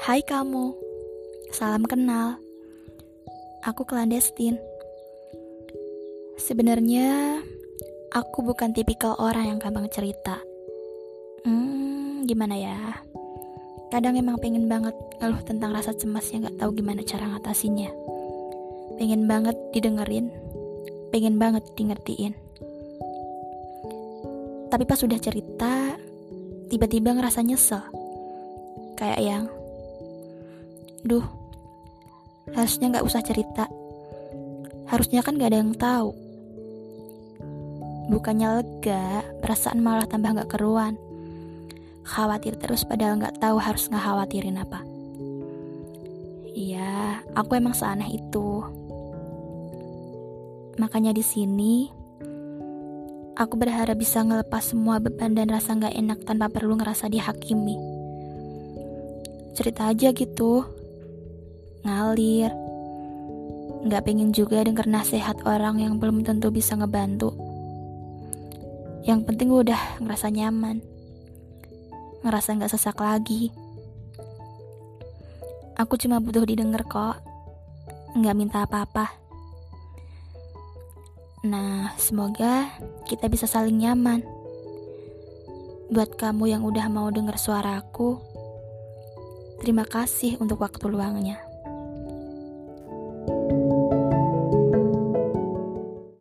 Hai kamu, salam kenal. Aku clandestine. Sebenarnya aku bukan tipikal orang yang gampang cerita. Hmm, gimana ya? Kadang emang pengen banget ngeluh tentang rasa cemas yang gak tahu gimana cara ngatasinnya. Pengen banget didengerin, pengen banget di ngertiin. Tapi pas sudah cerita, tiba-tiba ngerasa nyesel. Kayak yang, duh, harusnya gak usah cerita. Harusnya kan gak ada yang tahu. Bukannya lega, perasaan malah tambah gak keruan. Khawatir terus padahal gak tahu harus ngekhawatirin apa. Iya, aku emang seaneh itu. Makanya di sini aku berharap bisa ngelepas semua beban dan rasa gak enak tanpa perlu ngerasa dihakimi. Cerita aja gitu, ngalir. Gak pengen juga denger nasihat orang yang belum tentu bisa ngebantu. Yang penting udah ngerasa nyaman, ngerasa gak sesak lagi. Aku cuma butuh didengar kok, gak minta apa-apa. Nah, semoga kita bisa saling nyaman. Buat kamu yang udah mau dengar suaraku, terima kasih untuk waktu luangnya.